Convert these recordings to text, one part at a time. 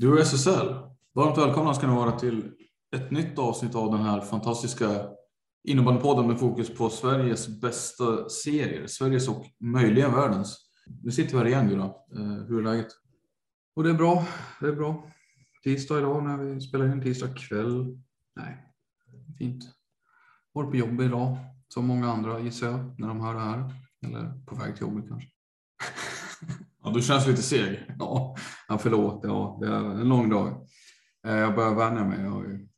Du och SSL, varmt välkomna ska ni vara till ett nytt avsnitt av den här fantastiska innebandypodden med fokus på Sveriges bästa serier, Sveriges och möjligen världens. Nu sitter vi här igen Gura. Eh, hur är läget? Och det är bra, det är bra. Tisdag idag när vi spelar in, tisdag kväll. Nej, fint. Varit på jobbet idag, som många andra gissar jag, när de hör det här. Eller på väg till jobbet kanske. Ja, du känns lite seg. Ja, han förlåt. Ja, det är en lång dag. Eh, jag börjar vänja mig. Jag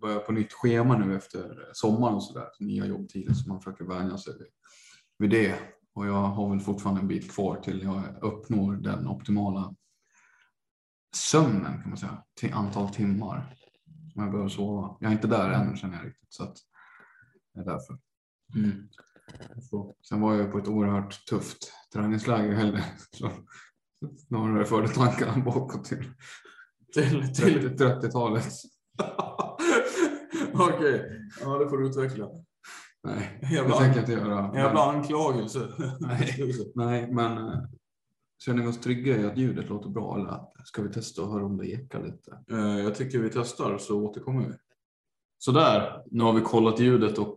börjar på nytt schema nu efter sommaren och sådär. Nya jobbtider så man försöker vänja sig vid- vid det. Och jag har väl fortfarande en bit kvar till jag uppnår den optimala sömnen kan man säga. Till antal timmar som jag behöver sova. Jag är inte där än känner jag riktigt. Så att det är därför. Mm. Så, sen var jag på ett oerhört tufft träningsläger i helgen. Så snarare förde tankarna bakåt till Till, till. 30-talet. Okej, ja det får du utveckla. Nej, Jävla- det tänker jag inte göra. Jävla Men, anklagelse. Nej. nej, men eh, känner vi oss trygga i att ljudet låter bra eller ska vi testa och höra om det ekar lite? Eh, Jag tycker vi testar så återkommer vi. Sådär, nu har vi kollat ljudet och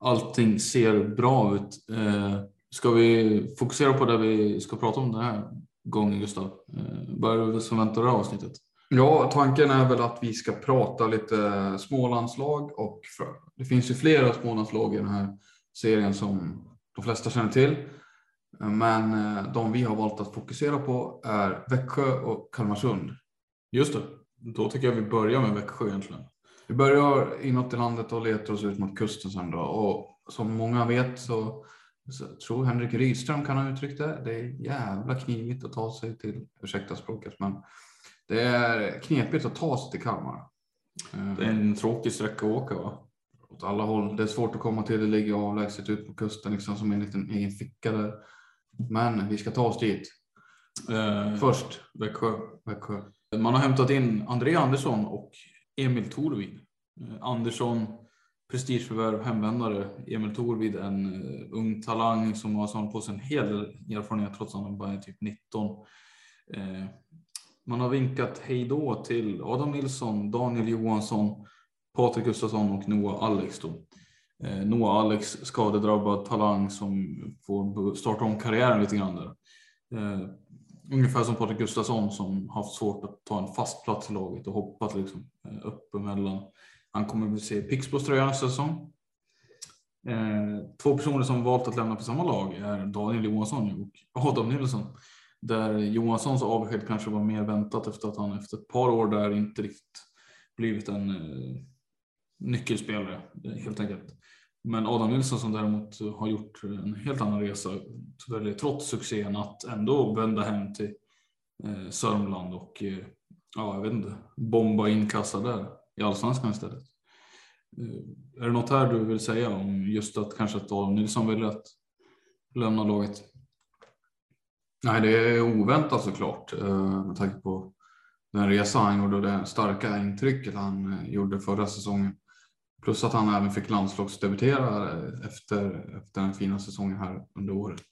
allting ser bra ut. Eh, Ska vi fokusera på det vi ska prata om den här gången Gustav? Eh, Vad är det som väntar det här avsnittet? Ja, tanken är väl att vi ska prata lite smålandslag och det finns ju flera smålandslag i den här serien som de flesta känner till. Men eh, de vi har valt att fokusera på är Växjö och Kalmarsund. Just det, då tycker jag vi börjar med Växjö egentligen. Vi börjar inåt i landet och letar oss ut mot kusten sen då. Och som många vet så, så tror Henrik Rydström kan ha uttryckt det. Det är jävla knivigt att ta sig till, ursäkta språket, men det är knepigt att ta sig till Kalmar. Eh, Det är en tråkig sträcka att åka va? åt alla håll. Det är svårt att komma till. Det ligger avlägset ut på kusten liksom som en liten egen ficka där. Men vi ska ta oss dit. Eh, Först Växjö. Växjö. Man har hämtat in André Andersson och Emil Torvid. Eh, Andersson, prestigeförvärv, hemvändare. Emil Torvid, en eh, ung talang som har samlat på sig en hel del erfarenhet trots att han bara är typ 19. Eh, man har vinkat hej då till Adam Nilsson, Daniel Johansson, Patrik Gustafsson och Noah Alex. Då. Eh, Noah Alex skadedrabbad talang som får starta om karriären lite grann där. Ungefär som Patrik Gustafsson som haft svårt att ta en fast plats i laget och hoppat liksom upp emellan. Han kommer väl se Pixbos tröja nästa säsong. Eh, två personer som valt att lämna på samma lag är Daniel Johansson och Adam Nilsson. Där Johanssons avsked kanske var mer väntat efter att han efter ett par år där inte riktigt blivit en eh, nyckelspelare helt enkelt. Men Adam Nilsson som däremot har gjort en helt annan resa, trots succén att ändå vända hem till eh, Sörmland och eh, ja, jag vet inte, bomba in kassa där i allsvenskan istället. Eh, är det något här du vill säga om just att kanske att Adam Nilsson väljer att lämna laget? Nej, det är oväntat såklart eh, med tanke på den resa han gjorde och det starka intrycket han eh, gjorde förra säsongen. Plus att han även fick landslagsdebutera efter, efter den fina säsongen här under året.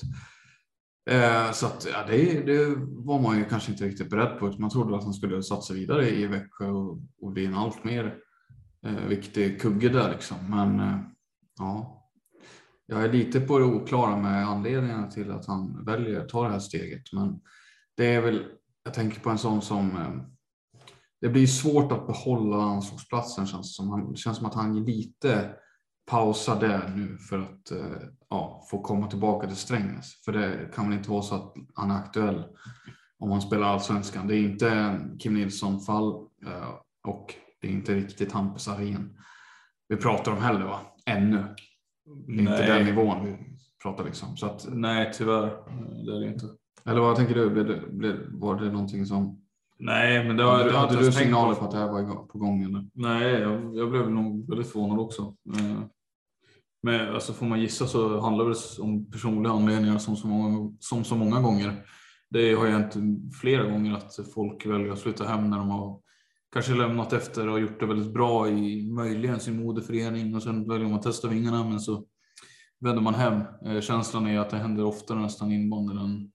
Eh, så att, ja, det, det, var man ju kanske inte riktigt beredd på. Man trodde att han skulle satsa vidare i Växjö och, och bli en allt mer eh, viktig kugge där liksom. Men eh, ja, jag är lite på det oklara med anledningarna till att han väljer att ta det här steget. Men det är väl, jag tänker på en sån som eh, det blir svårt att behålla landslagsplatsen känns som. Det känns som att han lite pausar det nu för att eh, ja, få komma tillbaka till Strängnäs. För det kan väl inte vara så att han är aktuell om han spelar allsvenskan. Det är inte Kim Nilsson fall eh, och det är inte riktigt Hampus Arén vi pratar om heller va? Ännu. Det är inte den nivån vi pratar liksom. Så att, Nej, tyvärr. Det är det inte. Eller vad tänker du? Blev det, blev, var det någonting som Nej, men det har hade, hade du signaler på. på att det här var på gång? Eller? Nej, jag, jag blev nog väldigt förvånad också. Men alltså, får man gissa så handlar det om personliga anledningar som så många, som så många gånger. Det har hänt flera gånger att folk väljer att flytta hem när de har kanske lämnat efter och gjort det väldigt bra i möjligen sin moderförening och sen väljer man att testa vingarna men så vänder man hem. Eh, Känslan är att det händer oftare nästan inbandy än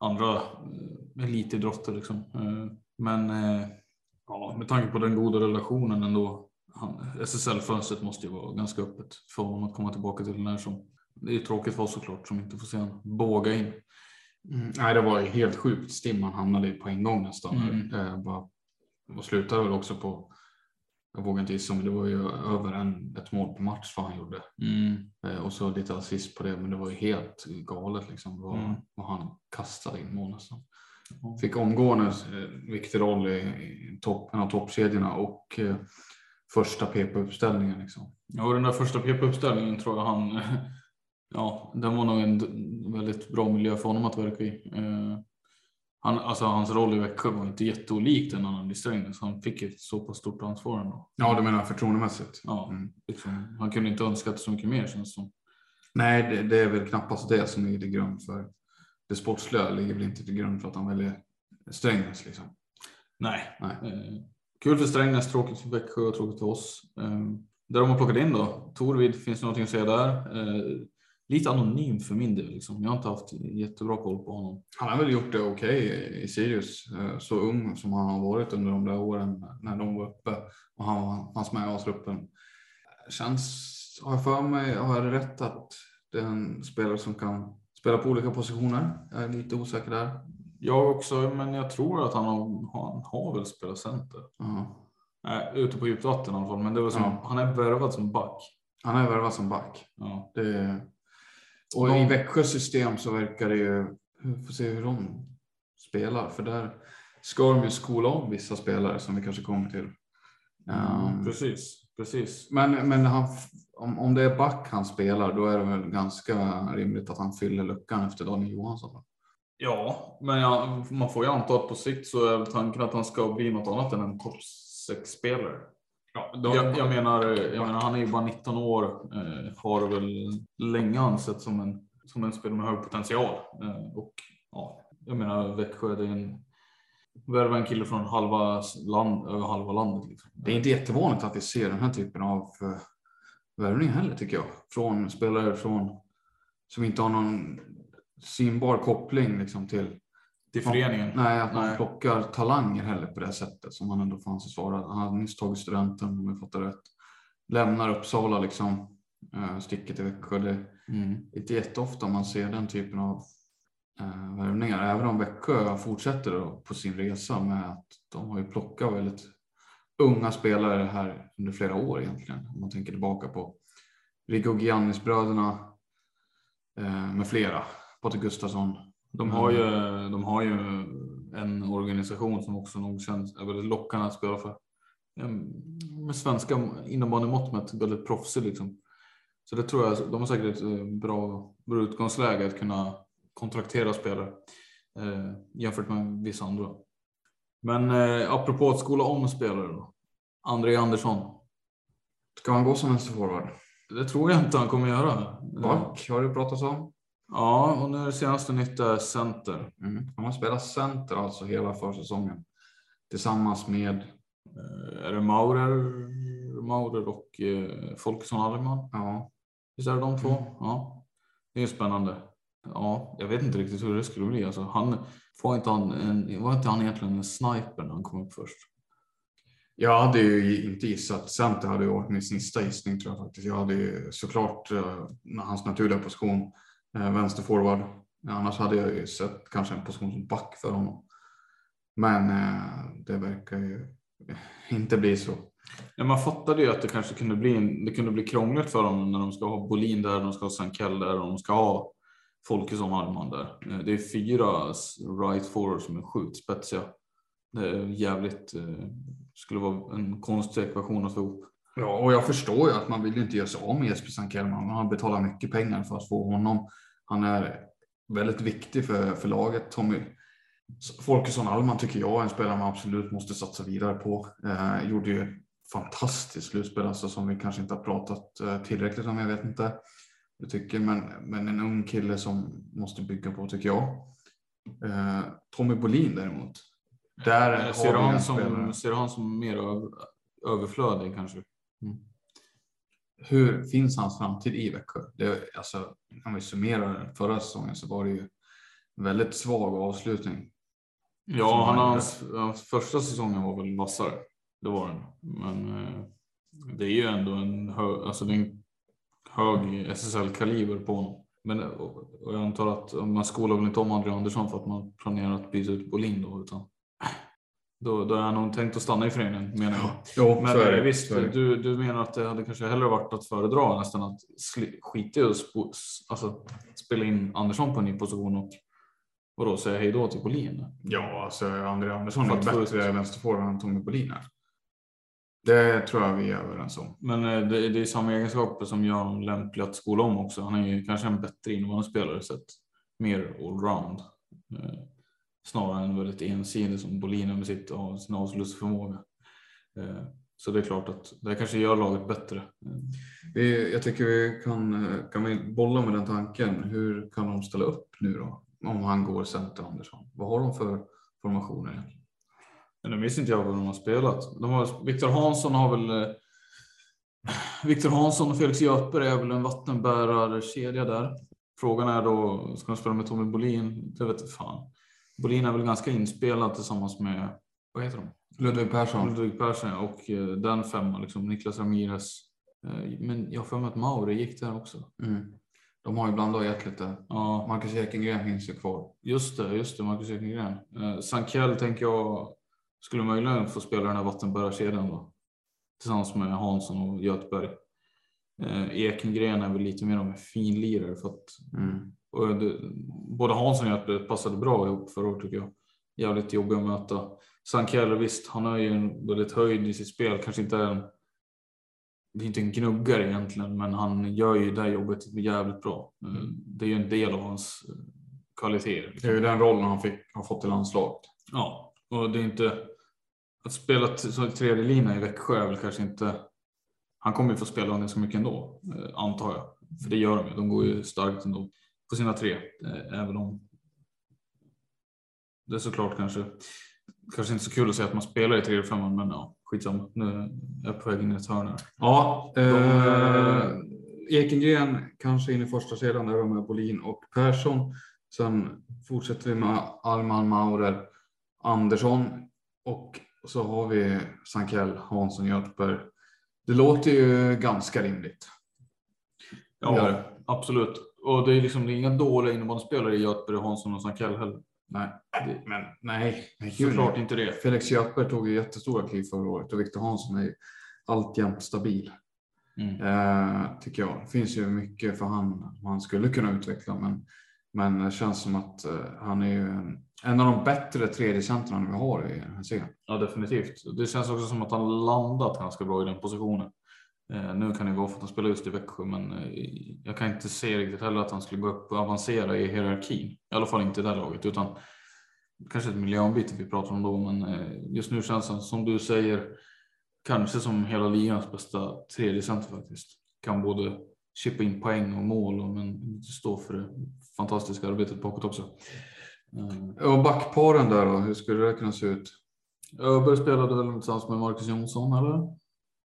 andra eh, elitidrotter. Liksom. Eh, Men eh, ja, med tanke på den goda relationen ändå. SSL-fönstret måste ju vara ganska öppet för honom att komma tillbaka till den här som. Det är tråkigt för oss såklart som inte får se honom båga in. Mm, nej, det var ju helt sjukt stim han hamnade på en gång nästan. Mm. Eh, bara, och slutade väl också på, jag vågar inte gissa, men det var ju över en, ett mål per match vad han gjorde. Mm. Eh, och så lite assist på det, men det var ju helt galet liksom vad, Mm. vad han kastade in mål nästan. Fick omgående eh, viktig roll i, i topp, en av toppkedjorna och eh, första PP-uppställningen. Liksom. Ja, och den där första PP-uppställningen tror jag han, ja, den var nog en väldigt bra miljö för honom att verka i. Eh, Han, alltså, hans roll i Växjö var inte jätteolik den han hade i Strängnäs. Han fick ett så pass stort ansvar ändå. Ja, du menar förtroendemässigt? Ja, Mm. liksom, han kunde inte önskat så mycket mer känns det som. Nej, det, det är väl knappast det som ligger till grund för det sportsliga. ligger väl inte till grund för att han väljer Strängnäs. Liksom. Nej. Nej. Eh, kul för Strängnäs, tråkigt för Växjö och tråkigt för oss. Ehm, där de har plockat in då. Torvid, finns det någonting att säga där? Ehm, lite anonym för min del. Liksom. Jag har inte haft jättebra koll på honom. Han har väl gjort det okej i Sirius. Eh, så ung som han har varit under de där åren när de var uppe och han fanns med i A-truppen. Känns, har jag för mig, har jag rätt att det är en spelare som kan spela på olika positioner? Jag är lite osäker där. Jag också, men jag tror att han har, han har väl spelat center. Ja. Nej, ute på djupt vatten i alla fall, men det var som, Ja. han är värvad som back. Han är värvad som back. Ja. Det, och i Växjös system så verkar det ju, vi får se hur de spelar, för där ska de ju skola om vissa spelare som vi kanske kommer till. Um, Precis, precis. men men han, om, om det är back han spelar, då är det väl ganska rimligt att han fyller luckan efter Daniel Johansson. Ja, men ja, man får ju anta att på sikt så är tanken att han ska bli något annat än en topp 6-spelare. Ja, Jag, jag, menar, jag menar, han är ju bara 19 år, eh, har väl länge ansett som en, som en spelare med hög potential. Eh, och ja, jag menar Växjö, det är en värva en kille från halva land, över halva landet. Liksom. Det är inte jättevanligt att vi ser den här typen av uh, värvning heller tycker jag. Från spelare från, som inte har någon synbar koppling liksom, till Till föreningen. Nej, att man Nej. plockar talanger heller på det sättet som han ändå får anses vara. Han hade nyss tagit studenten om jag fattar rätt. Lämnar Uppsala liksom, eh, sticker till Växjö. Det är Mm. inte jätteofta man ser den typen av eh, värvningar. Även om Växjö fortsätter på sin resa med att de har ju plockat väldigt unga spelare här under flera år egentligen. Om man tänker tillbaka på Rico Giannis-bröderna eh, med flera. Patrik Gustafsson De har, ju, de har ju en organisation som också nog känns väldigt lockande att spela för. Ehm, Med svenska innebandymått mätt väldigt proffsig liksom. Så det tror jag, de har säkert ett eh, bra, bra utgångsläge att kunna kontraktera spelare eh, jämfört med vissa andra. Men eh, apropå att skola om spelare då. André Andersson. Ska han gå som vänsterforward? Det tror jag inte han kommer göra. Back har det pratats om. Ja, och nu är det senaste nytt är center. Mm. Han har spelat center alltså hela försäsongen. Tillsammans med, Eh, Är det Maurer, Maurer och eh, Folkesson Alderman? ja, Visst är det de två? Mm. Ja, det är spännande. Ja, jag vet inte riktigt hur det skulle bli. Alltså, han, var, inte han en, var inte han egentligen en sniper när han kom upp först? Jag hade ju inte gissat. Center hade ju varit min sista gissning tror jag faktiskt. Jag hade ju såklart eh, hans naturliga position, Eh, vänsterforward. Annars hade jag ju sett kanske en position som back för honom. Men eh, det verkar ju inte bli så. Ja, man fattade ju att det kanske kunde bli, en- det kunde bli krångligt för dem när de ska ha Bolin där, de ska ha Sankell där och de ska ha Folkesson Alderman där. Eh, det är fyra right forwards som är sjukt spetsiga. Det är jävligt, skulle vara en konstig ekvation att få ihop. Ja, och jag förstår ju att man vill inte göra sig av med Jesper Sankell. Man har betalat mycket pengar för att få honom. Han är väldigt viktig för, för laget. Tommy Folkesson Alman tycker jag är en spelare man absolut måste satsa vidare på. Eh, gjorde ju fantastiskt slutspel alltså, som vi kanske inte har pratat eh, tillräckligt om. Jag vet inte. Jag tycker, men, men en ung kille som måste bygga på tycker jag. Eh, Tommy Bolin däremot. Där Eh, har Ser vi han som, spelare. ser han som mer över, överflödig kanske? Hur finns hans framtid i Växjö? Det, alltså, om vi summerar förra säsongen så var det ju väldigt svag avslutning. Ja, han, han hans, hans första säsongen var väl vassare. Det var den. Men eh, det är ju ändå en, hö, alltså det är en hög SSL-kaliber på honom. Men, och, och jag antar att man skolar väl inte om André Andersson för att man planerar att byta ut Bolin då, utan då, då är han nog tänkt att stanna i föreningen menar jag. Jo, Men det. eh, visst, det. du, du menar att det hade kanske hellre varit att föredra nästan att skita i att spo, s- alltså, spela in Andersson på en ny position och vadå, säga hej då till Bolin? Ja, alltså André Andersson är bättre vänsterforward än Tommy Bolin är. Det tror jag vi är överens om. Men eh, det, det är samma egenskaper som gör honom lämplig att skola om också. Han är ju kanske en bättre innebandyspelare sett mer allround. Snarare än väldigt ensidig som Bolin med sitt sin avslutsförmåga. Eh, så det är klart att det kanske gör laget bättre. Vi, jag tycker vi kan, kan vi bolla med den tanken. Hur kan de ställa upp nu då? Om han går center Andersson. Vad har de för formationer egentligen? Nu minns inte jag vad de har spelat. De har, Viktor Hansson har väl eh, Viktor Hansson och Felix Göthberg är väl en vattenbärarkedja där. Frågan är då, ska de spela med Tommy Bolin? Det vet fan. Bolin är väl ganska inspelad tillsammans med, vad heter de? Ludvig Persson. Ludvig Persson och eh, den femman, liksom Niklas Ramirez. Eh, Men jag har för mig att Mauri gick där också. Mm. De har ju blandat och gett lite. Ja, Marcus Ekengren finns ju kvar. just det, just det, Marcus Ekengren. Eh, Sankell tänker jag skulle möjligen få spela den här vattenbärarkedjan då. Tillsammans med Hansson och Göthberg. Eh, Ekengren är väl lite mer av en finlirare för att Mm. och det, både Hansson och Göthberg passade bra ihop förra året tycker jag. Jävligt jobbig att möta. Sankell, visst, han har ju en väldigt höjd i sitt spel. Kanske inte en det är inte en gnuggare egentligen, men han gör ju det här jobbet jävligt bra. Eh, Det är ju en del av hans eh, kvaliteter. Det liksom. är ju den rollen han fick, har fått i landslaget. Ja, och det är inte att spela som tredje lina i Växjö är väl kanske inte. Han kommer ju få spela ganska mycket ändå, eh, antar jag. För det gör de ju. De går ju starkt ändå på sina tre, eh, även om. Det är såklart kanske. Kanske inte så kul att säga att man spelar i tredje femman, men ja, skitsamma. Nu är jag på väg in i ett hörn här. Ja, De, eh, Ekengren kanske in i första sedan där med Bolin och Persson. Sen fortsätter vi med Alman Maurer, Andersson och så har vi Sankell, Hansson, Göthberg. Det låter ju ganska rimligt. Ja, det. absolut. Och det är liksom det är inga dåliga innebandyspelare i Göteborg, Hansson och Sankell heller. Nej, det, men nej, nej Såklart nej. inte det. Felix Göthberg tog ju jättestora kliv förra året och Viktor Hansson är ju alltjämt stabil. Mm. Eh, tycker jag. Det finns ju mycket för han man skulle kunna utveckla men men det känns som att eh, han är ju en, en av de bättre tredjecentrarna vi har i den här serien. Ja, definitivt. Det känns också som att han landat ganska bra i den positionen. Eh, nu kan det vara för att han spelar just i Växjö, men eh, jag kan inte se riktigt heller att han skulle gå upp och avancera i hierarkin. I alla fall inte i det här laget, utan kanske ett miljöombyte vi pratar om då, men just nu känns han som du säger, kanske som hela ligans bästa tredje center faktiskt. Kan både chippa in poäng och mål, och, men stå för det fantastiska arbetet bakåt också. Eh, Och backparen där då, hur skulle det kunna se ut? Öberg spelade väl tillsammans med Marcus Jonsson eller?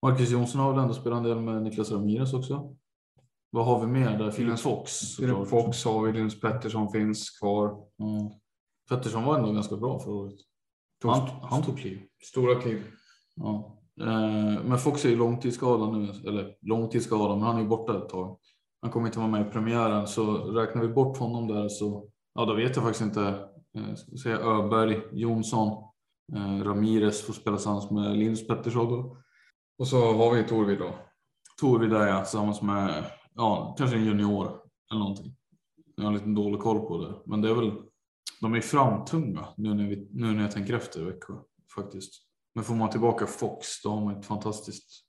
Marcus Jonsson har väl ändå spelat en del med Niklas Ramirez också. Vad har vi mer där? Filip Fox. Filip. Fox har vi, Linus Pettersson finns kvar. Mm. Pettersson var ändå ganska bra förra året. Han, han tog kliv. Stora kliv. Ja. Eh, Men Fox är ju långtidsskadad nu, eller långtidsskadad, men han är ju borta ett tag. Han kommer inte vara med i premiären, så räknar vi bort honom där så, ja då vet jag faktiskt inte. Eh, Ska säga Öberg, Jonsson, eh, Ramirez får spela tillsammans med Linus Pettersson. Och så har vi Torvid då. Torvid där ja, tillsammans med, ja kanske en junior eller någonting. Jag har lite dålig koll på det, men det är väl, de är framtunga nu när, vi, nu när jag tänker efter i Växjö faktiskt. Men får man tillbaka Fox, då har man ett fantastiskt,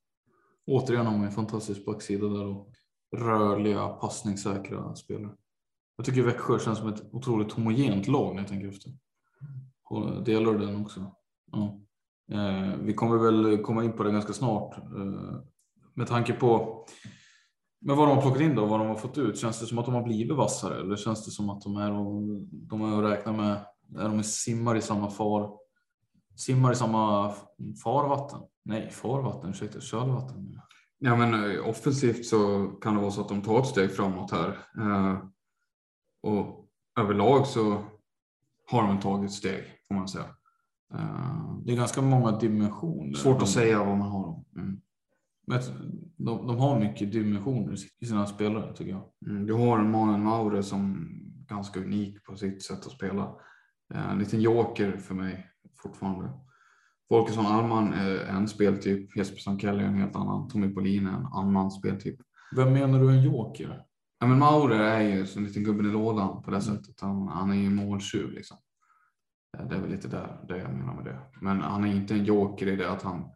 återigen har man en fantastisk backsida där och rörliga, passningssäkra spelare. Jag tycker Växjö känns som ett otroligt homogent lag när jag tänker efter. Delar du den också? Ja. Eh, vi kommer väl komma in på det ganska snart. Eh, med tanke på men vad de har plockat in då, vad de har fått ut. Känns det som att de har blivit vassare eller känns det som att de är och, de är att räkna med, är de simmar i samma far, simmar i samma farvatten? Nej, farvatten, ursäkta, kölvatten. Ja, men eh, offensivt så kan det vara så att de tar ett steg framåt här. Eh, och överlag så har de tagit steg får man säga. Eh, Det är ganska många dimensioner. svårt de, att säga vad man har. dem. Mm. Men de, de har mycket dimensioner i sina spelare tycker jag. Mm, du har Manen Maure som ganska unik på sitt sätt att spela. En liten joker för mig fortfarande. Folkesson Alman är en speltyp, Jesper Sankeli är en helt annan, Tommy Polin är en annan speltyp. Vem menar du en joker? Ja, men Maure är ju som en liten gubben i lådan på det sättet. Han, han är ju måltjuv liksom. Det är väl lite där, det jag menar med det. Men han är inte en joker i det att han,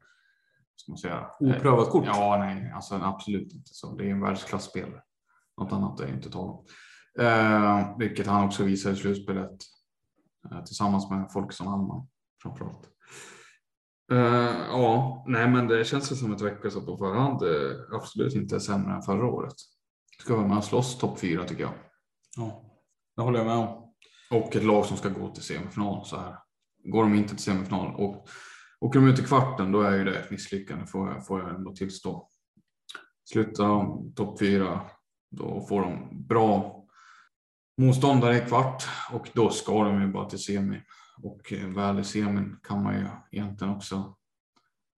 ska man säga, Oprövat kort? Ja, nej, alltså absolut inte så. Det är en världsklasspelare. Något annat är inte tal om. Eh, vilket han också visar i slutspelet eh, tillsammans med Folkesson Alman framförallt. Eh, ja, nej, men det känns ju som ett Växjö som på förhand eh, absolut inte sämre än förra året. Ska vara med och slåss topp fyra tycker jag. Ja, det håller jag med om. Och ett lag som ska gå till semifinal så här. Går de inte till semifinal och åker de ut i kvarten då är ju det ett misslyckande får jag, får jag ändå tillstå. Slutar de topp fyra då får de bra motståndare i kvart och då ska de ju bara till semi. Och eh, väl i semin kan man ju egentligen också.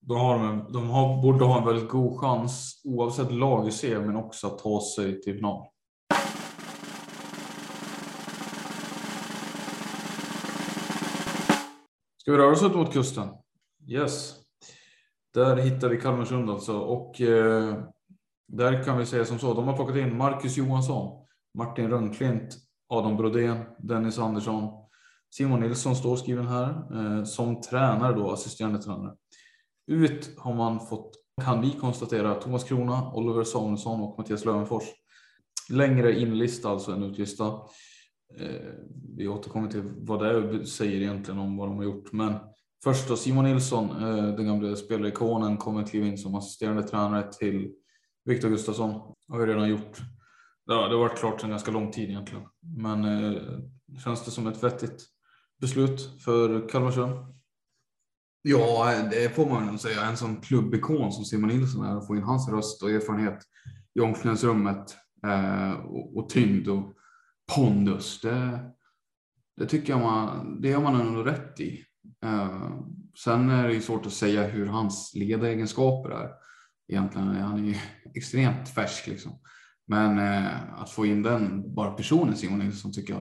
Då har de, de har, borde ha en väldigt god chans oavsett lag i semin också att ta sig till final. Ska vi röra oss ut mot kusten? Yes. Där hittar vi Kalmarsund alltså och eh, där kan vi säga som så. De har plockat in Marcus Johansson, Martin Rönnklint, Adam Brodén, Dennis Andersson, Simon Nilsson står skriven här eh, som tränare då, assisterande tränare. Ut har man fått, kan vi konstatera, Thomas Krona, Oliver Samuelsson och Mattias Lövenfors. Längre inlista alltså än utlista. Eh, vi återkommer till vad det säger egentligen om vad de har gjort. Men först då Simon Nilsson, eh, den gamla spelarikonen, kommer kliva in som assisterande tränare till Viktor Gustafsson. Har ju redan gjort. Ja, det har varit klart sedan ganska lång tid egentligen. Men eh, känns det som ett vettigt beslut för Kalmarsund? Ja, det får man nog säga. En sån klubbikon som Simon Nilsson är och få in hans röst och erfarenhet i omklädningsrummet eh, och, och tyngd och pondus. Det, det tycker jag man, det gör man ändå rätt i. Eh, sen är det ju svårt att säga hur hans ledaregenskaper är. Egentligen han är ju extremt färsk liksom. Men eh, att få in den bara personen Simon Nilsson tycker jag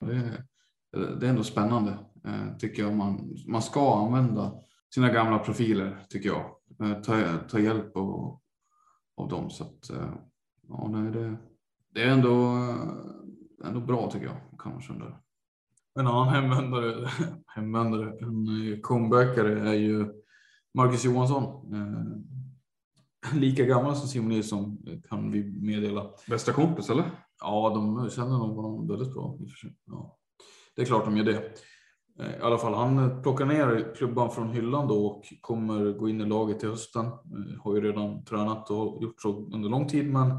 Det är, det är ändå spännande, eh, tycker jag. Man, man ska använda sina gamla profiler, tycker jag. Eh, Ta, ta hjälp av, av dem. Så att, eh, ja, nej, det, det är ändå, ändå bra, tycker jag, kanske. Där. En annan hemvändare, hemvändare en comebackare är ju Marcus Johansson. Lika gammal som Simon Nilsson kan vi meddela. Bästa kompis, eller? Ja, de känner nog honom väldigt bra. Ja. Det är klart de gör det. Eh, I alla fall, han plockar ner klubban från hyllan då och kommer gå in i laget till hösten. Eh, har ju redan tränat och gjort så under lång tid, men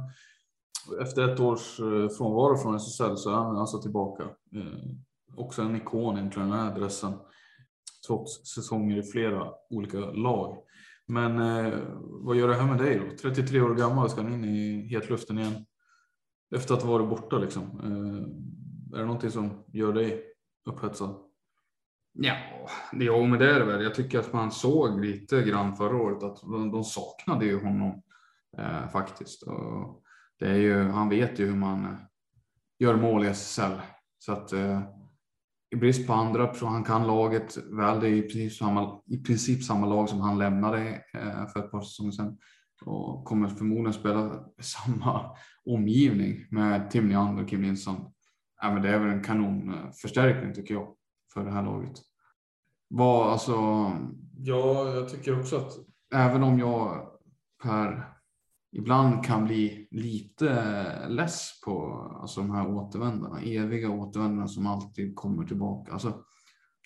efter ett års eh, frånvaro från SSL så är han alltså tillbaka. Också en ikon egentligen, den här adressen. Trots säsonger i flera olika lag. Men vad gör det här med dig då? 33 år gammal ska han in i hetluften igen. Efter att ha varit borta liksom. Eh, är det någonting som gör dig upphetsad? Ja, det, jo, men det är det väl. Jag tycker att man såg lite grann förra året att de, saknade ju honom eh, faktiskt. Och det är ju, han vet ju hur man eh, gör mål i SSL. Så att eh, i brist på andra, så han kan laget väl. Det är i princip samma, i princip samma lag som han lämnade eh, för ett par säsonger sedan och kommer förmodligen spela samma omgivning med Tim Neander och Kim Nilsson. Ja, men det är väl en kanonförstärkning tycker jag för det här laget. Vad, alltså, Ja, jag tycker också att även om jag per ibland kan bli lite less på alltså, de här återvändarna, eviga återvändarna som alltid kommer tillbaka. Alltså,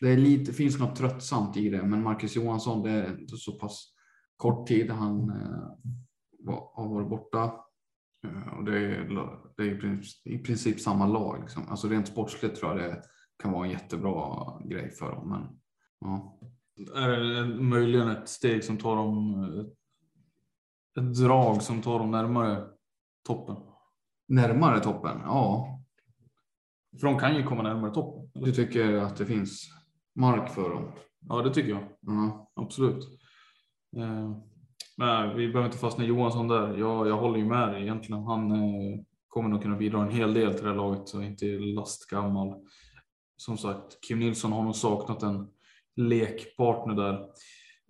det är lite, finns något tröttsamt i det, men Marcus Johansson, det är inte så pass kort tid han eh, var, har varit borta. Eh, och det är, det är i, princip, samma lag. Liksom. Alltså rent sportsligt tror jag det kan vara en jättebra grej för dem. Men, ja. är det möjligen ett steg som tar dem, eh, ett drag som tar dem närmare toppen. Närmare toppen? Ja, För de kan ju komma närmare toppen. eller? du tycker att det finns mark för dem? Ja, det tycker jag. Ja. Absolut. Eh, men vi behöver inte fastna i Johansson där. Jag, jag håller ju med dig egentligen. Han eh, kommer nog kunna bidra en hel del till det här laget så inte lastgammal. Som sagt, Kim Nilsson har nog saknat en lekpartner där.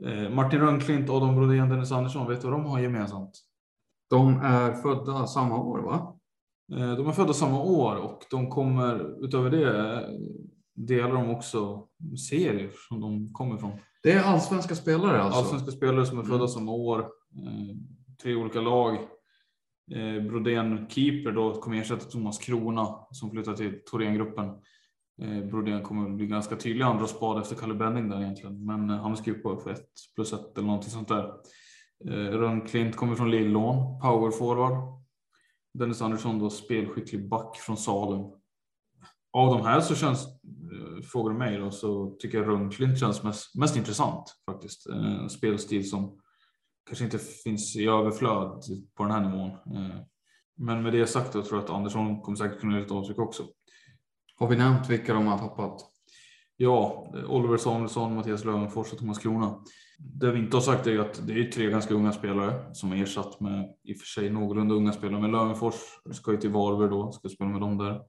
Eh, Martin Rönnklint, Adam Brodén, Dennis Andersson, vet du vad de har gemensamt? De är födda samma år va? Eh, De är födda samma år och de kommer utöver det eh, delar de också serier som de kommer från. Det är allsvenska spelare alltså? Allsvenska spelare som är födda Mm. samma år. Eh, tre olika lag. Eh, Brodén keeper då kommer ersätta Thomas Krona som flyttar till Thorengruppen. Eh, Brodén kommer bli ganska tydlig andra spad efter Kalle Benning där egentligen. Men han skriver på för ett plus ett eller någonting sånt där. Rönnklint kommer från Lillån, power forward. Dennis Andersson då spelskicklig back från Salem. Av de här så känns, eh, frågar du mig då, så tycker jag Rönnklint känns mest, mest intressant faktiskt. Eh, En spelstil som kanske inte finns i överflöd på den här nivån. Eh, Men med det sagt då tror jag att Andersson kommer säkert kunna göra ett avtryck också. Har vi nämnt vilka de har tappat? Ja, Oliver Samuelsson, Mattias Lövenfors och Thomas Krona. Det vi inte har sagt är att det är tre ganska unga spelare som är ersatt med i och för sig någorlunda unga spelare. Men Lövenfors ska ju till Varberg då, ska spela med dem där.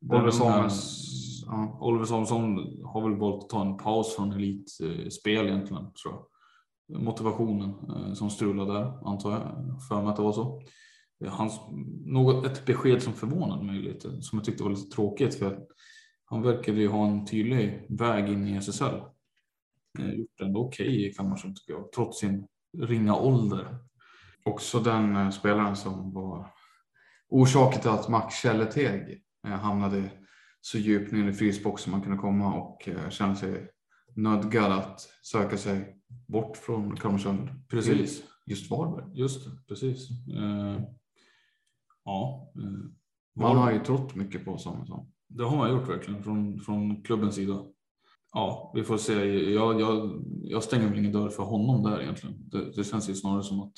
Oliver unga- Samuels, ja. Oliver Samuelsson har väl valt att ta en paus från elitspel egentligen, tror jag. Motivationen eh, som strulade där, antar jag, för mig att det var så. Eh, Hans, något, ett besked som förvånade mig lite, som jag tyckte var lite tråkigt, för han verkade ju ha en tydlig väg in i SSL. Eh, Gjort det ändå okej i Kalmarsund tycker jag, trots sin ringa ålder. också den spelaren som var orsaken till att Max Källeteg hamnade så djupt ner i frysbox som man kunde komma och eh, kände sig nödgad att söka sig bort från Kalmarsund. Precis. Just Varberg. Just det, precis. Eh, ja, eh, Man har ju trott mycket på Samuelsson. det har man gjort verkligen från, från klubbens sida. Ja, vi får se. Jag, jag, jag stänger väl ingen dörr för honom där egentligen. Det, det känns ju snarare som att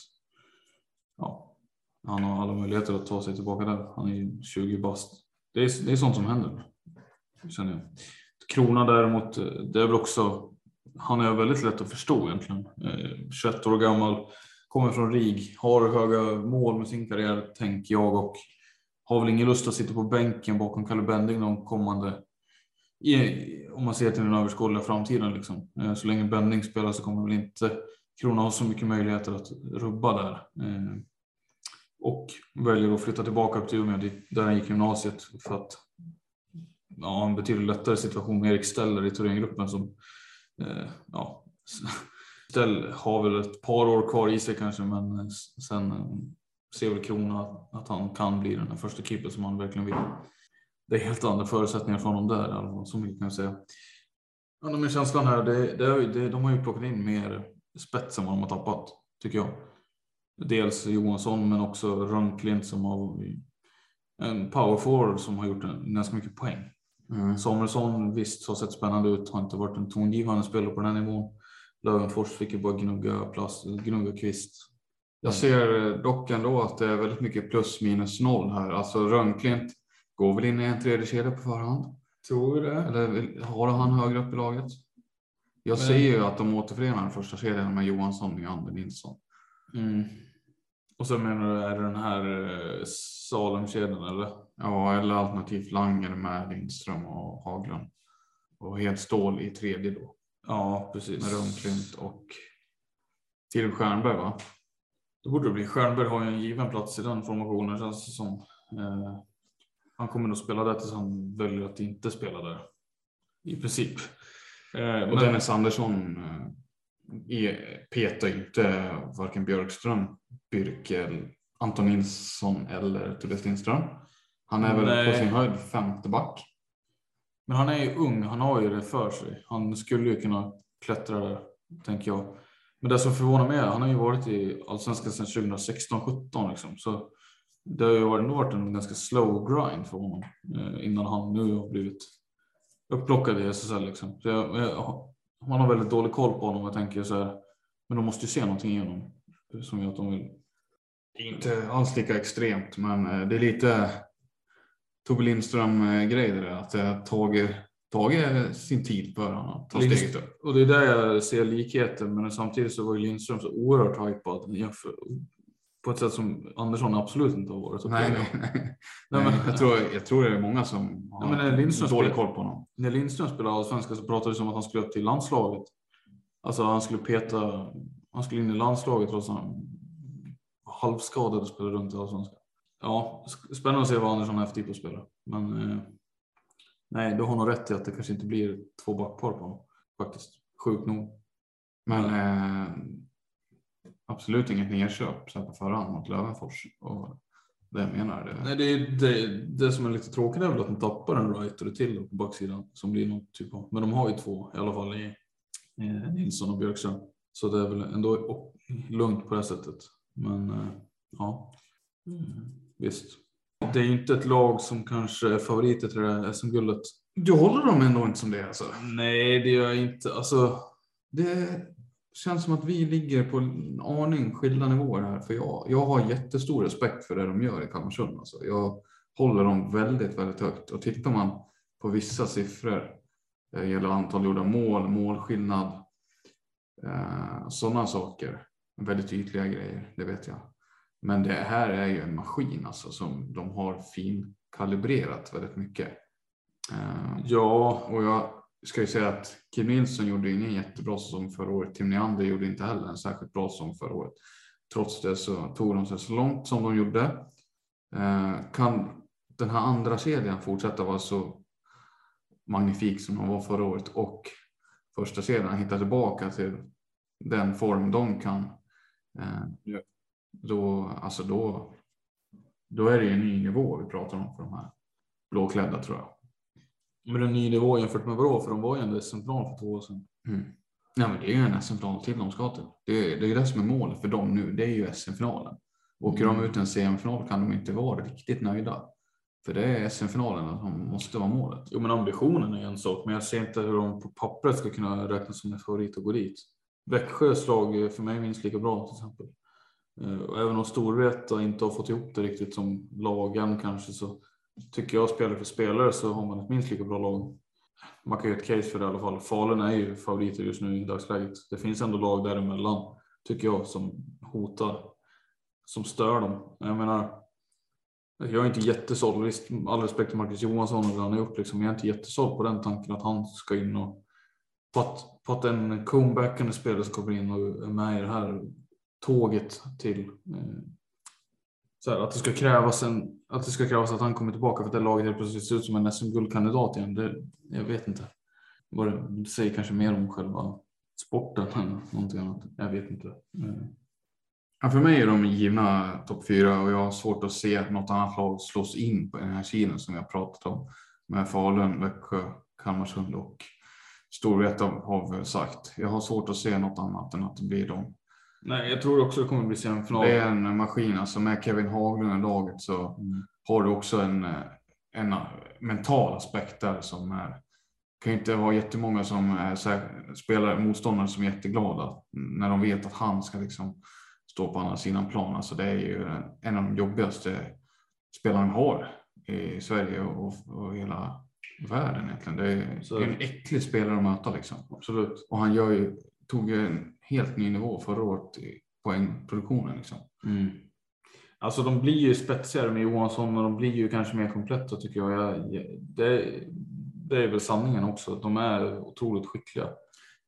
ja, han har alla möjligheter att ta sig tillbaka där. Han är ju 20 bast. Det är, det är sånt som händer, känner jag. Krona däremot, eh, det är väl också, han är väldigt lätt att förstå egentligen. Eh, 21 år gammal, kommer från RIG, har höga mål med sin karriär, tänker jag, och har väl ingen lust att sitta på bänken bakom Kalle Bending de kommande, om man ser till den överskådliga framtiden. Liksom. Eh, så länge Bending spelar så kommer väl inte Krona ha så mycket möjligheter att rubba där. Och väljer att flytta tillbaka upp till Umeå där han gick gymnasiet för att ja, en betydligt lättare situation med Erik Steller i Thorengruppen som eh, ja, Stell har väl ett par år kvar i sig kanske men sen eh, ser väl Krona att han kan bli den där första keepern som han verkligen vill. Det är helt andra förutsättningar för honom där i alla fall, så mycket kan jag säga. Ja, men känslan här, det, det, är det, de har ju plockat in mer spets än vad de har tappat, tycker jag. Dels Johansson men också Rönnklint som har en power forward som har gjort en, ganska mycket poäng. Mm. Samuelsson visst har sett spännande ut, har inte varit en tongivande spelare på den här nivån. Lövenfors fick ju bara gnugga plast, gnugga kvist. Jag ser dock ändå att det är väldigt mycket plus minus noll här. Alltså Rönnklint går väl in i en tredje kedja på förhand. Tror du det? Eller har han högre upp i laget? Jag Men- ser ju att de återförenar den första kedjan med Johansson, Nylander, Nilsson. Mm. Och så menar du, är det den här eh, Salem-kedjan eller? Ja, eller alternativt Langer med Lindström och Haglund. Och Hedstål i tredje då. Ja, precis. Med Rönnklint och Filip Stjernberg va? Då borde det bli. Stjernberg har ju en given plats i den formationen känns det som. Eh, han kommer nog spela där tills han väljer att inte spela där. I princip. Eh, Och men- Dennis Andersson eh, petar ju inte varken Björkström, Birkel, Anton Nilsson eller Tobias Lindström. Han är väl Nej. på sin höjd femte back. Men han är ju ung, han har ju det för sig. Han skulle ju kunna klättra där, tänker jag. Men det som förvånar mig är, han har ju varit i Allsvenskan sedan 2016-17 liksom. Så det har ju nog varit en ganska slow grind för honom eh, innan han nu har blivit upplockad i SSL liksom. Så jag, jag, man har väldigt dålig koll på honom jag tänker så här, men de måste ju se någonting i honom som gör att de vill. Inte alls lika extremt, men eh, det är lite Tobbe Lindström-grej det där. Att det har tagit, tagit sin tid för honom att ta Lindst- steget upp. Och det är där jag ser likheter, men samtidigt så var ju Lindström så oerhört jämför, på ett sätt som Andersson absolut inte har varit. Nej, nej, nej. Nej, nej men- jag, tror, jag tror det är många som har Lindström dålig spelar- koll på honom. När Lindström spelade allsvenskan så pratades det om att han skulle upp till landslaget. Alltså han skulle peta, han skulle in i landslaget trots att han var halvskadad och spelade runt i allsvenskan. Ja, spännande att se vad Andersson har haft tid på att spela. Men eh, nej, du har nog rätt i att det kanske inte blir två backpar på honom. Faktiskt, sjukt nog. Men eh, absolut inget nedköp så här på förhand mot Lövenfors. Och det jag menar det. Nej, det, är, det, det som är lite tråkigt är väl att de tappar en writer till på backsidan som blir något typ av. Men de har ju två i alla fall i eh, Nilsson och Björkström. Så det är väl ändå lugnt på det sättet. Men eh, ja, mm, visst. Det är ju inte ett lag som kanske är favoriter till det här SM-guldet. Du håller dem ändå inte som det alltså? Nej, det gör jag inte. Alltså, Det känns som att vi ligger på en aning skilda nivåer här. För jag, jag har jättestor respekt för det de gör i Kalmarsund. Alltså. Jag håller dem väldigt, väldigt högt. Och tittar man på vissa siffror, det gäller antal gjorda mål, målskillnad, eh, sådana saker. Väldigt ytliga grejer, det vet jag. Men det här är ju en maskin alltså, som de har finkalibrerat väldigt mycket. Eh, ja, och jag ska ju säga att Kim Nilsson gjorde ingen jättebra säsong förra året. Tim Neander gjorde inte heller en särskilt bra säsong förra året. Trots det så tog de sig så långt som de gjorde. Eh, kan den här andra kedjan fortsätta vara så magnifik som de var förra året och första kedjan hitta tillbaka till den form de kan. Eh, då, alltså då, då är det ju en ny nivå vi pratar om för de här blåklädda tror jag. Men en ny nivå jämfört med Brå, för de var ju ändå SM-final för två år sedan. Mm. Nej, men det är ju en SM-final till de ska till. Det är, det är det som är målet för dem nu. Det är ju SM-finalen. Åker de ut en semifinal kan de inte vara riktigt nöjda. För det är SM-finalen som måste vara målet. Jo, men ambitionen är en sak, men jag ser inte hur de på pappret ska kunna räknas som en favorit att gå dit. Växjös lag för mig minst lika bra till exempel. Eh, Och även om Storvreta inte har fått ihop det riktigt som lagen kanske så tycker jag spelare för spelare så har man ett minst lika bra lag. Man kan ju ett case för det i alla fall. Falun är ju favoriter just nu i dagsläget. Det finns ändå lag däremellan tycker jag som hotar, som stör dem. Jag menar, jag är inte jättesåld. Visst, all respekt till Marcus Johansson och det han har gjort liksom. Jag är inte jättesåld på den tanken att han ska in och på att, på att en comebackande spelare ska komma in och är med i det här tåget till eh, så här, att det ska krävas en att det ska krävas att han kommer tillbaka för att det laget helt plötsligt ser ut som en SM-guldkandidat igen. Det, jag vet inte. Det, det säger kanske mer om själva sporten än någonting annat. Jag vet inte. Mm. Ja, för mig är de givna topp fyra och jag har svårt att se något annat lag slås in på den här kilen som jag pratat om. Med Falun, Växjö, Kalmarsund och Storvreta har vi sagt. Jag har svårt att se något annat än att det blir dem. Nej, jag tror också det kommer bli semifinal. Det är en maskin, alltså med Kevin Haglund i laget så Mm. har du också en, en mental aspekt där som är kan inte vara jättemånga som är spelare, motståndare som är jätteglada när de vet att han ska liksom stå på andra sidan plan. Alltså det är ju en av de jobbigaste spelarna vi har i Sverige och, och hela världen egentligen. Det är, det är en äcklig spelare att möta liksom. Absolut. Och han gör ju, tog ju en helt ny nivå förra året i poängproduktionen liksom. Mm. Alltså de blir ju spetsigare med Johansson och de blir ju kanske mer kompletta tycker jag. jag, det, det är väl sanningen också. De är otroligt skickliga.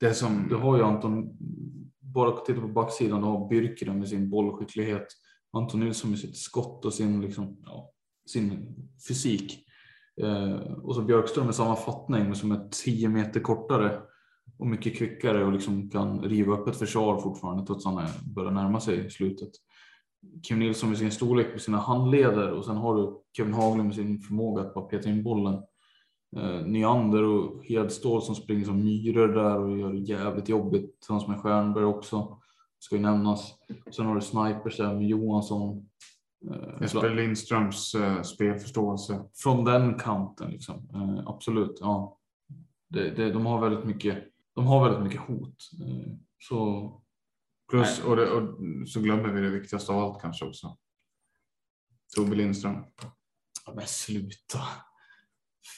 Det som, Du har ju Anton, bara titta på backsidan, du har Byrkinen med sin bollskicklighet. Anton Nilsson med sitt skott och sin, liksom, ja, sin fysik. Eh, och så Björkström med samma fattning men som är 10 meter kortare och mycket kvickare och liksom kan riva upp ett försvar fortfarande trots att han börjar närma sig slutet. Kim Nilsson med sin storlek på sina handleder och sen har du Kevin Haglund med sin förmåga att bara peta in bollen. Eh, Nyander och Hedstål som springer som myror där och gör det jävligt jobbigt. Tillsammans med Stjernberg också. Ska ju nämnas. Sen har du snipers där med Johansson. Eh, Jesper Lindströms eh, spelförståelse. från den kanten liksom. Eh, absolut, ja. Det, det, de har väldigt mycket. De har väldigt mycket hot. Eh, så Plus, och, det, och så glömmer vi det viktigaste av allt kanske också. Tobbe Lindström. Ja, men sluta.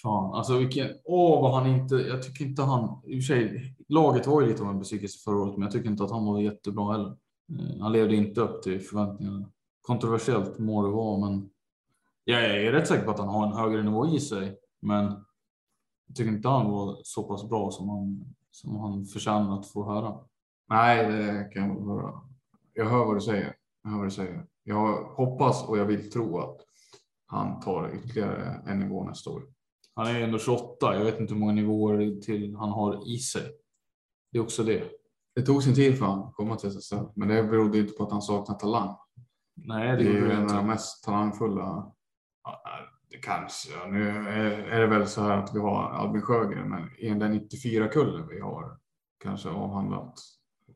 Fan, alltså vilken, åh vad han inte, jag tycker inte han, i och för sig, laget var ju lite av en besvikelse förra året, men jag tycker inte att han var jättebra heller. Eh, Han levde inte upp till förväntningarna. Kontroversiellt må det vara, men jag är rätt säker på att han har en högre nivå i sig, men jag tycker inte han var så pass bra som han, som han förtjänar att få höra. Nej, det kan jag höra. Jag hör vad du säger. Jag hör vad du säger. Jag hoppas och jag vill tro att han tar ytterligare en nivå nästa år. Han är ändå 28, jag vet inte hur många nivåer till han har i sig. Det är också det. Det tog sin tid för honom att komma till SSL, men det berodde inte på att han saknar talang. Nej, Det det är ju en av de mest talangfulla. Det kanske, ja, nu är, det väl så här att vi har Albin Sjögren, men i den 94-kullen vi har kanske avhandlat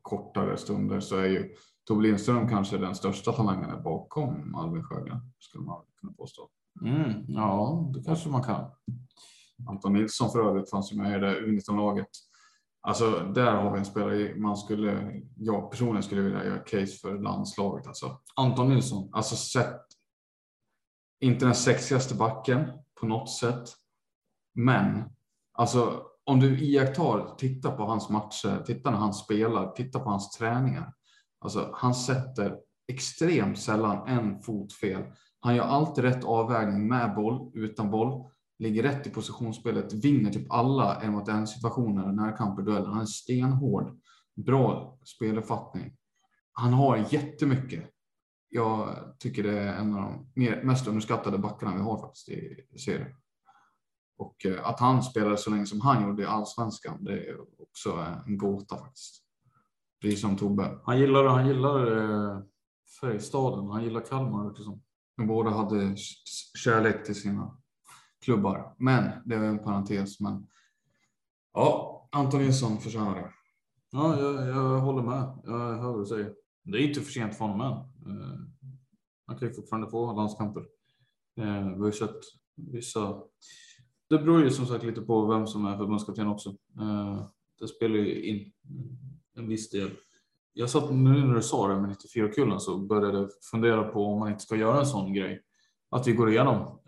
kortare stunder så är ju Tobbe Lindström kanske den största talangen bakom Albin Sjögren, skulle man kunna påstå. Mm, ja, det kanske man kan. Anton Nilsson för övrigt fanns ju med i det U19-laget. Alltså där har vi en spelare man skulle, jag personligen skulle vilja göra case för landslaget alltså. Anton Nilsson. Alltså sett, inte den sexigaste backen på något sätt. Men alltså om du iakttar, titta på hans matcher, titta när han spelar, titta på hans träningar. Alltså han sätter extremt sällan en fot fel. Han gör alltid rätt avvägning med boll, utan boll, ligger rätt i positionsspelet, vinner typ alla en mot en situationer, närkamper, dueller. Han är stenhård, bra speluppfattning. Han har jättemycket jag tycker det är en av de mer, mest underskattade backarna vi har faktiskt i serien. Och eh, att han spelade så länge som han gjorde i allsvenskan, det är också en gåta faktiskt. Precis som Tobbe. Han gillar, han gillar eh, Färjestaden. Han gillar Kalmar verkar det som. De båda hade kärlek till sina klubbar. Men det är en parentes. Men ja, Anton Nilsson förtjänar det. Ja, jag, jag håller med. Jag hör vad du säger. Det är inte för sent för honom än. Eh, man kan ju fortfarande få landskamper. Eh, vi har ju sett vissa. Det beror ju som sagt lite på vem som är förbundskapten också. Eh, det spelar ju in en viss del. Jag satt nu när du sa det med 94-kullen så började jag fundera på om man inte ska göra en sån grej. Att vi går igenom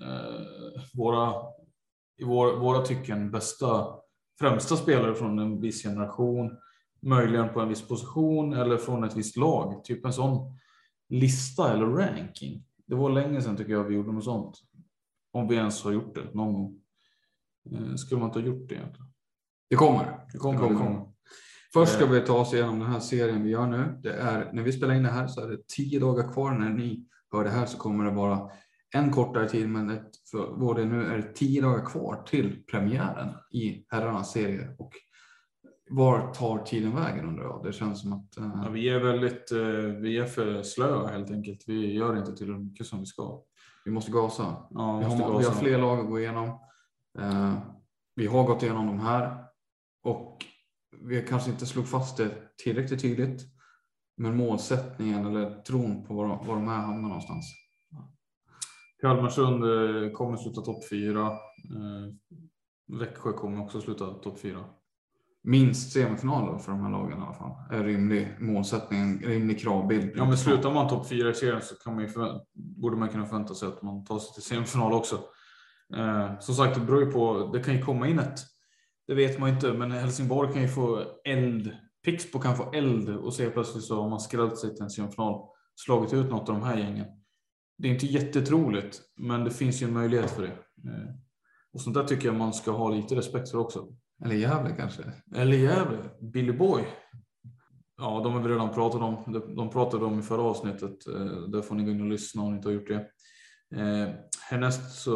våra, i vår, våra tycken bästa, främsta spelare från en viss generation, möjligen på en viss position eller från ett visst lag. Typ en sån lista eller ranking. Det var länge sedan tycker jag vi gjorde något sånt. Om vi ens har gjort det någon gång. Eh, skulle man inte ha gjort det egentligen? Det kommer. Det kommer. Det kommer. Först ska vi ta oss igenom den här serien vi gör nu. Det är, när vi spelar in det här så är det tio dagar kvar. När ni hör det här så kommer det vara en kortare tid, men ett, för både nu är det tio dagar kvar till premiären i herrarnas serie. Och var tar tiden vägen undrar jag? Det känns som att... Uh... Ja, vi är väldigt, uh, vi är för slöa helt enkelt. Vi gör inte tillräckligt mycket som vi ska. Vi måste gasa. Ja, vi, måste har, gasa. vi har fler lag att gå igenom. Uh, vi har gått igenom de här och vi kanske inte slog fast det tillräckligt tydligt. Men målsättningen eller tron på var, var de här hamnar någonstans. Kalmarsund kommer sluta topp fyra. Växjö kommer också sluta topp fyra. Minst semifinal för de här lagen i alla fall. Är rimlig målsättning, en rimlig kravbild. Ja, men slutar man topp fyra i serien så kan man ju borde man kunna förvänta sig att man tar sig till semifinal också. Eh, som sagt, det beror ju på. Det kan ju komma in ett det vet man inte, men Helsingborg kan ju få eld. Pixbo kan få eld och se plötsligt så har man skrällt sig till en semifinal, slagit ut något av de här gängen. Det är inte jättetroligt, men det finns ju en möjlighet för det. Eh, och sånt där tycker jag man ska ha lite respekt för också. Eller Gävle kanske? Eller Gävle, Billy Boy. Ja, de har vi redan pratat om. De pratade om i förra avsnittet. Eh, där får ni gå in och lyssna om ni inte har gjort det. Eh, härnäst så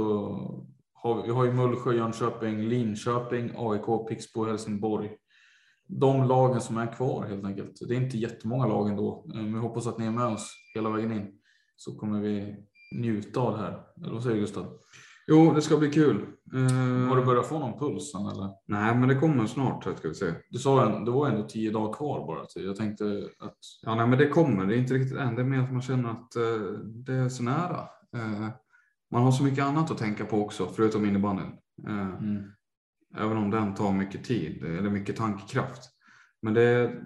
har, vi har ju Mullsjö, Jönköping, Linköping, AIK, Pixbo, Helsingborg. De lagen som är kvar helt enkelt. Det är inte jättemånga lag ändå, eh, men vi hoppas att ni är med oss hela vägen in så kommer vi njuta av det här. Eller vad säger du Gustav? Jo, det ska bli kul. Uh... Har du börjat få någon puls än, eller? Nej, men det kommer snart ska vi se. Du sa att det var ändå tio dagar kvar bara. Jag tänkte att. Ja, nej, men det kommer. Det är inte riktigt än. Det är mer att man känner att uh, det är så nära. Uh, man har så mycket annat att tänka på också, förutom innebandyn. Mm. Även om den tar mycket tid, eller mycket tankekraft. Men det,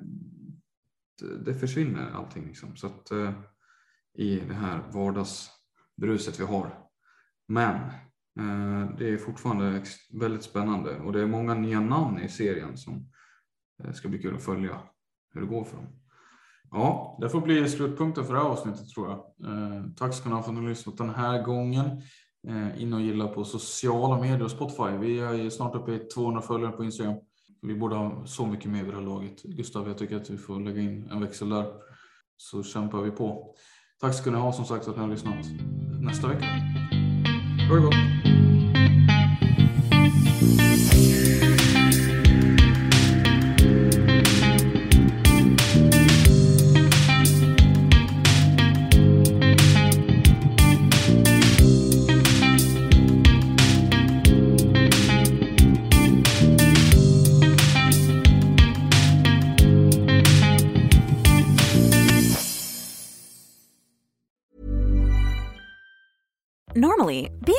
det försvinner allting liksom. Så att, i det här vardagsbruset vi har. Men eh, Eh, det är fortfarande väldigt spännande och det är många nya namn i serien som eh, ska bli kul att följa hur det går för dem. Ja, det får bli slutpunkten för det här avsnittet tror jag. Eh, tack ska ni ha för att ni har lyssnat den här gången. In och gilla på sociala medier och Spotify. Vi är snart uppe i 200 följare på Instagram. Vi borde ha så mycket mer vid det här laget. Gustav, jag tycker att vi får lägga in en växel där. Så kämpar vi på. Tack ska ni ha som sagt att ni har lyssnat. Nästa vecka. Ha det gott. be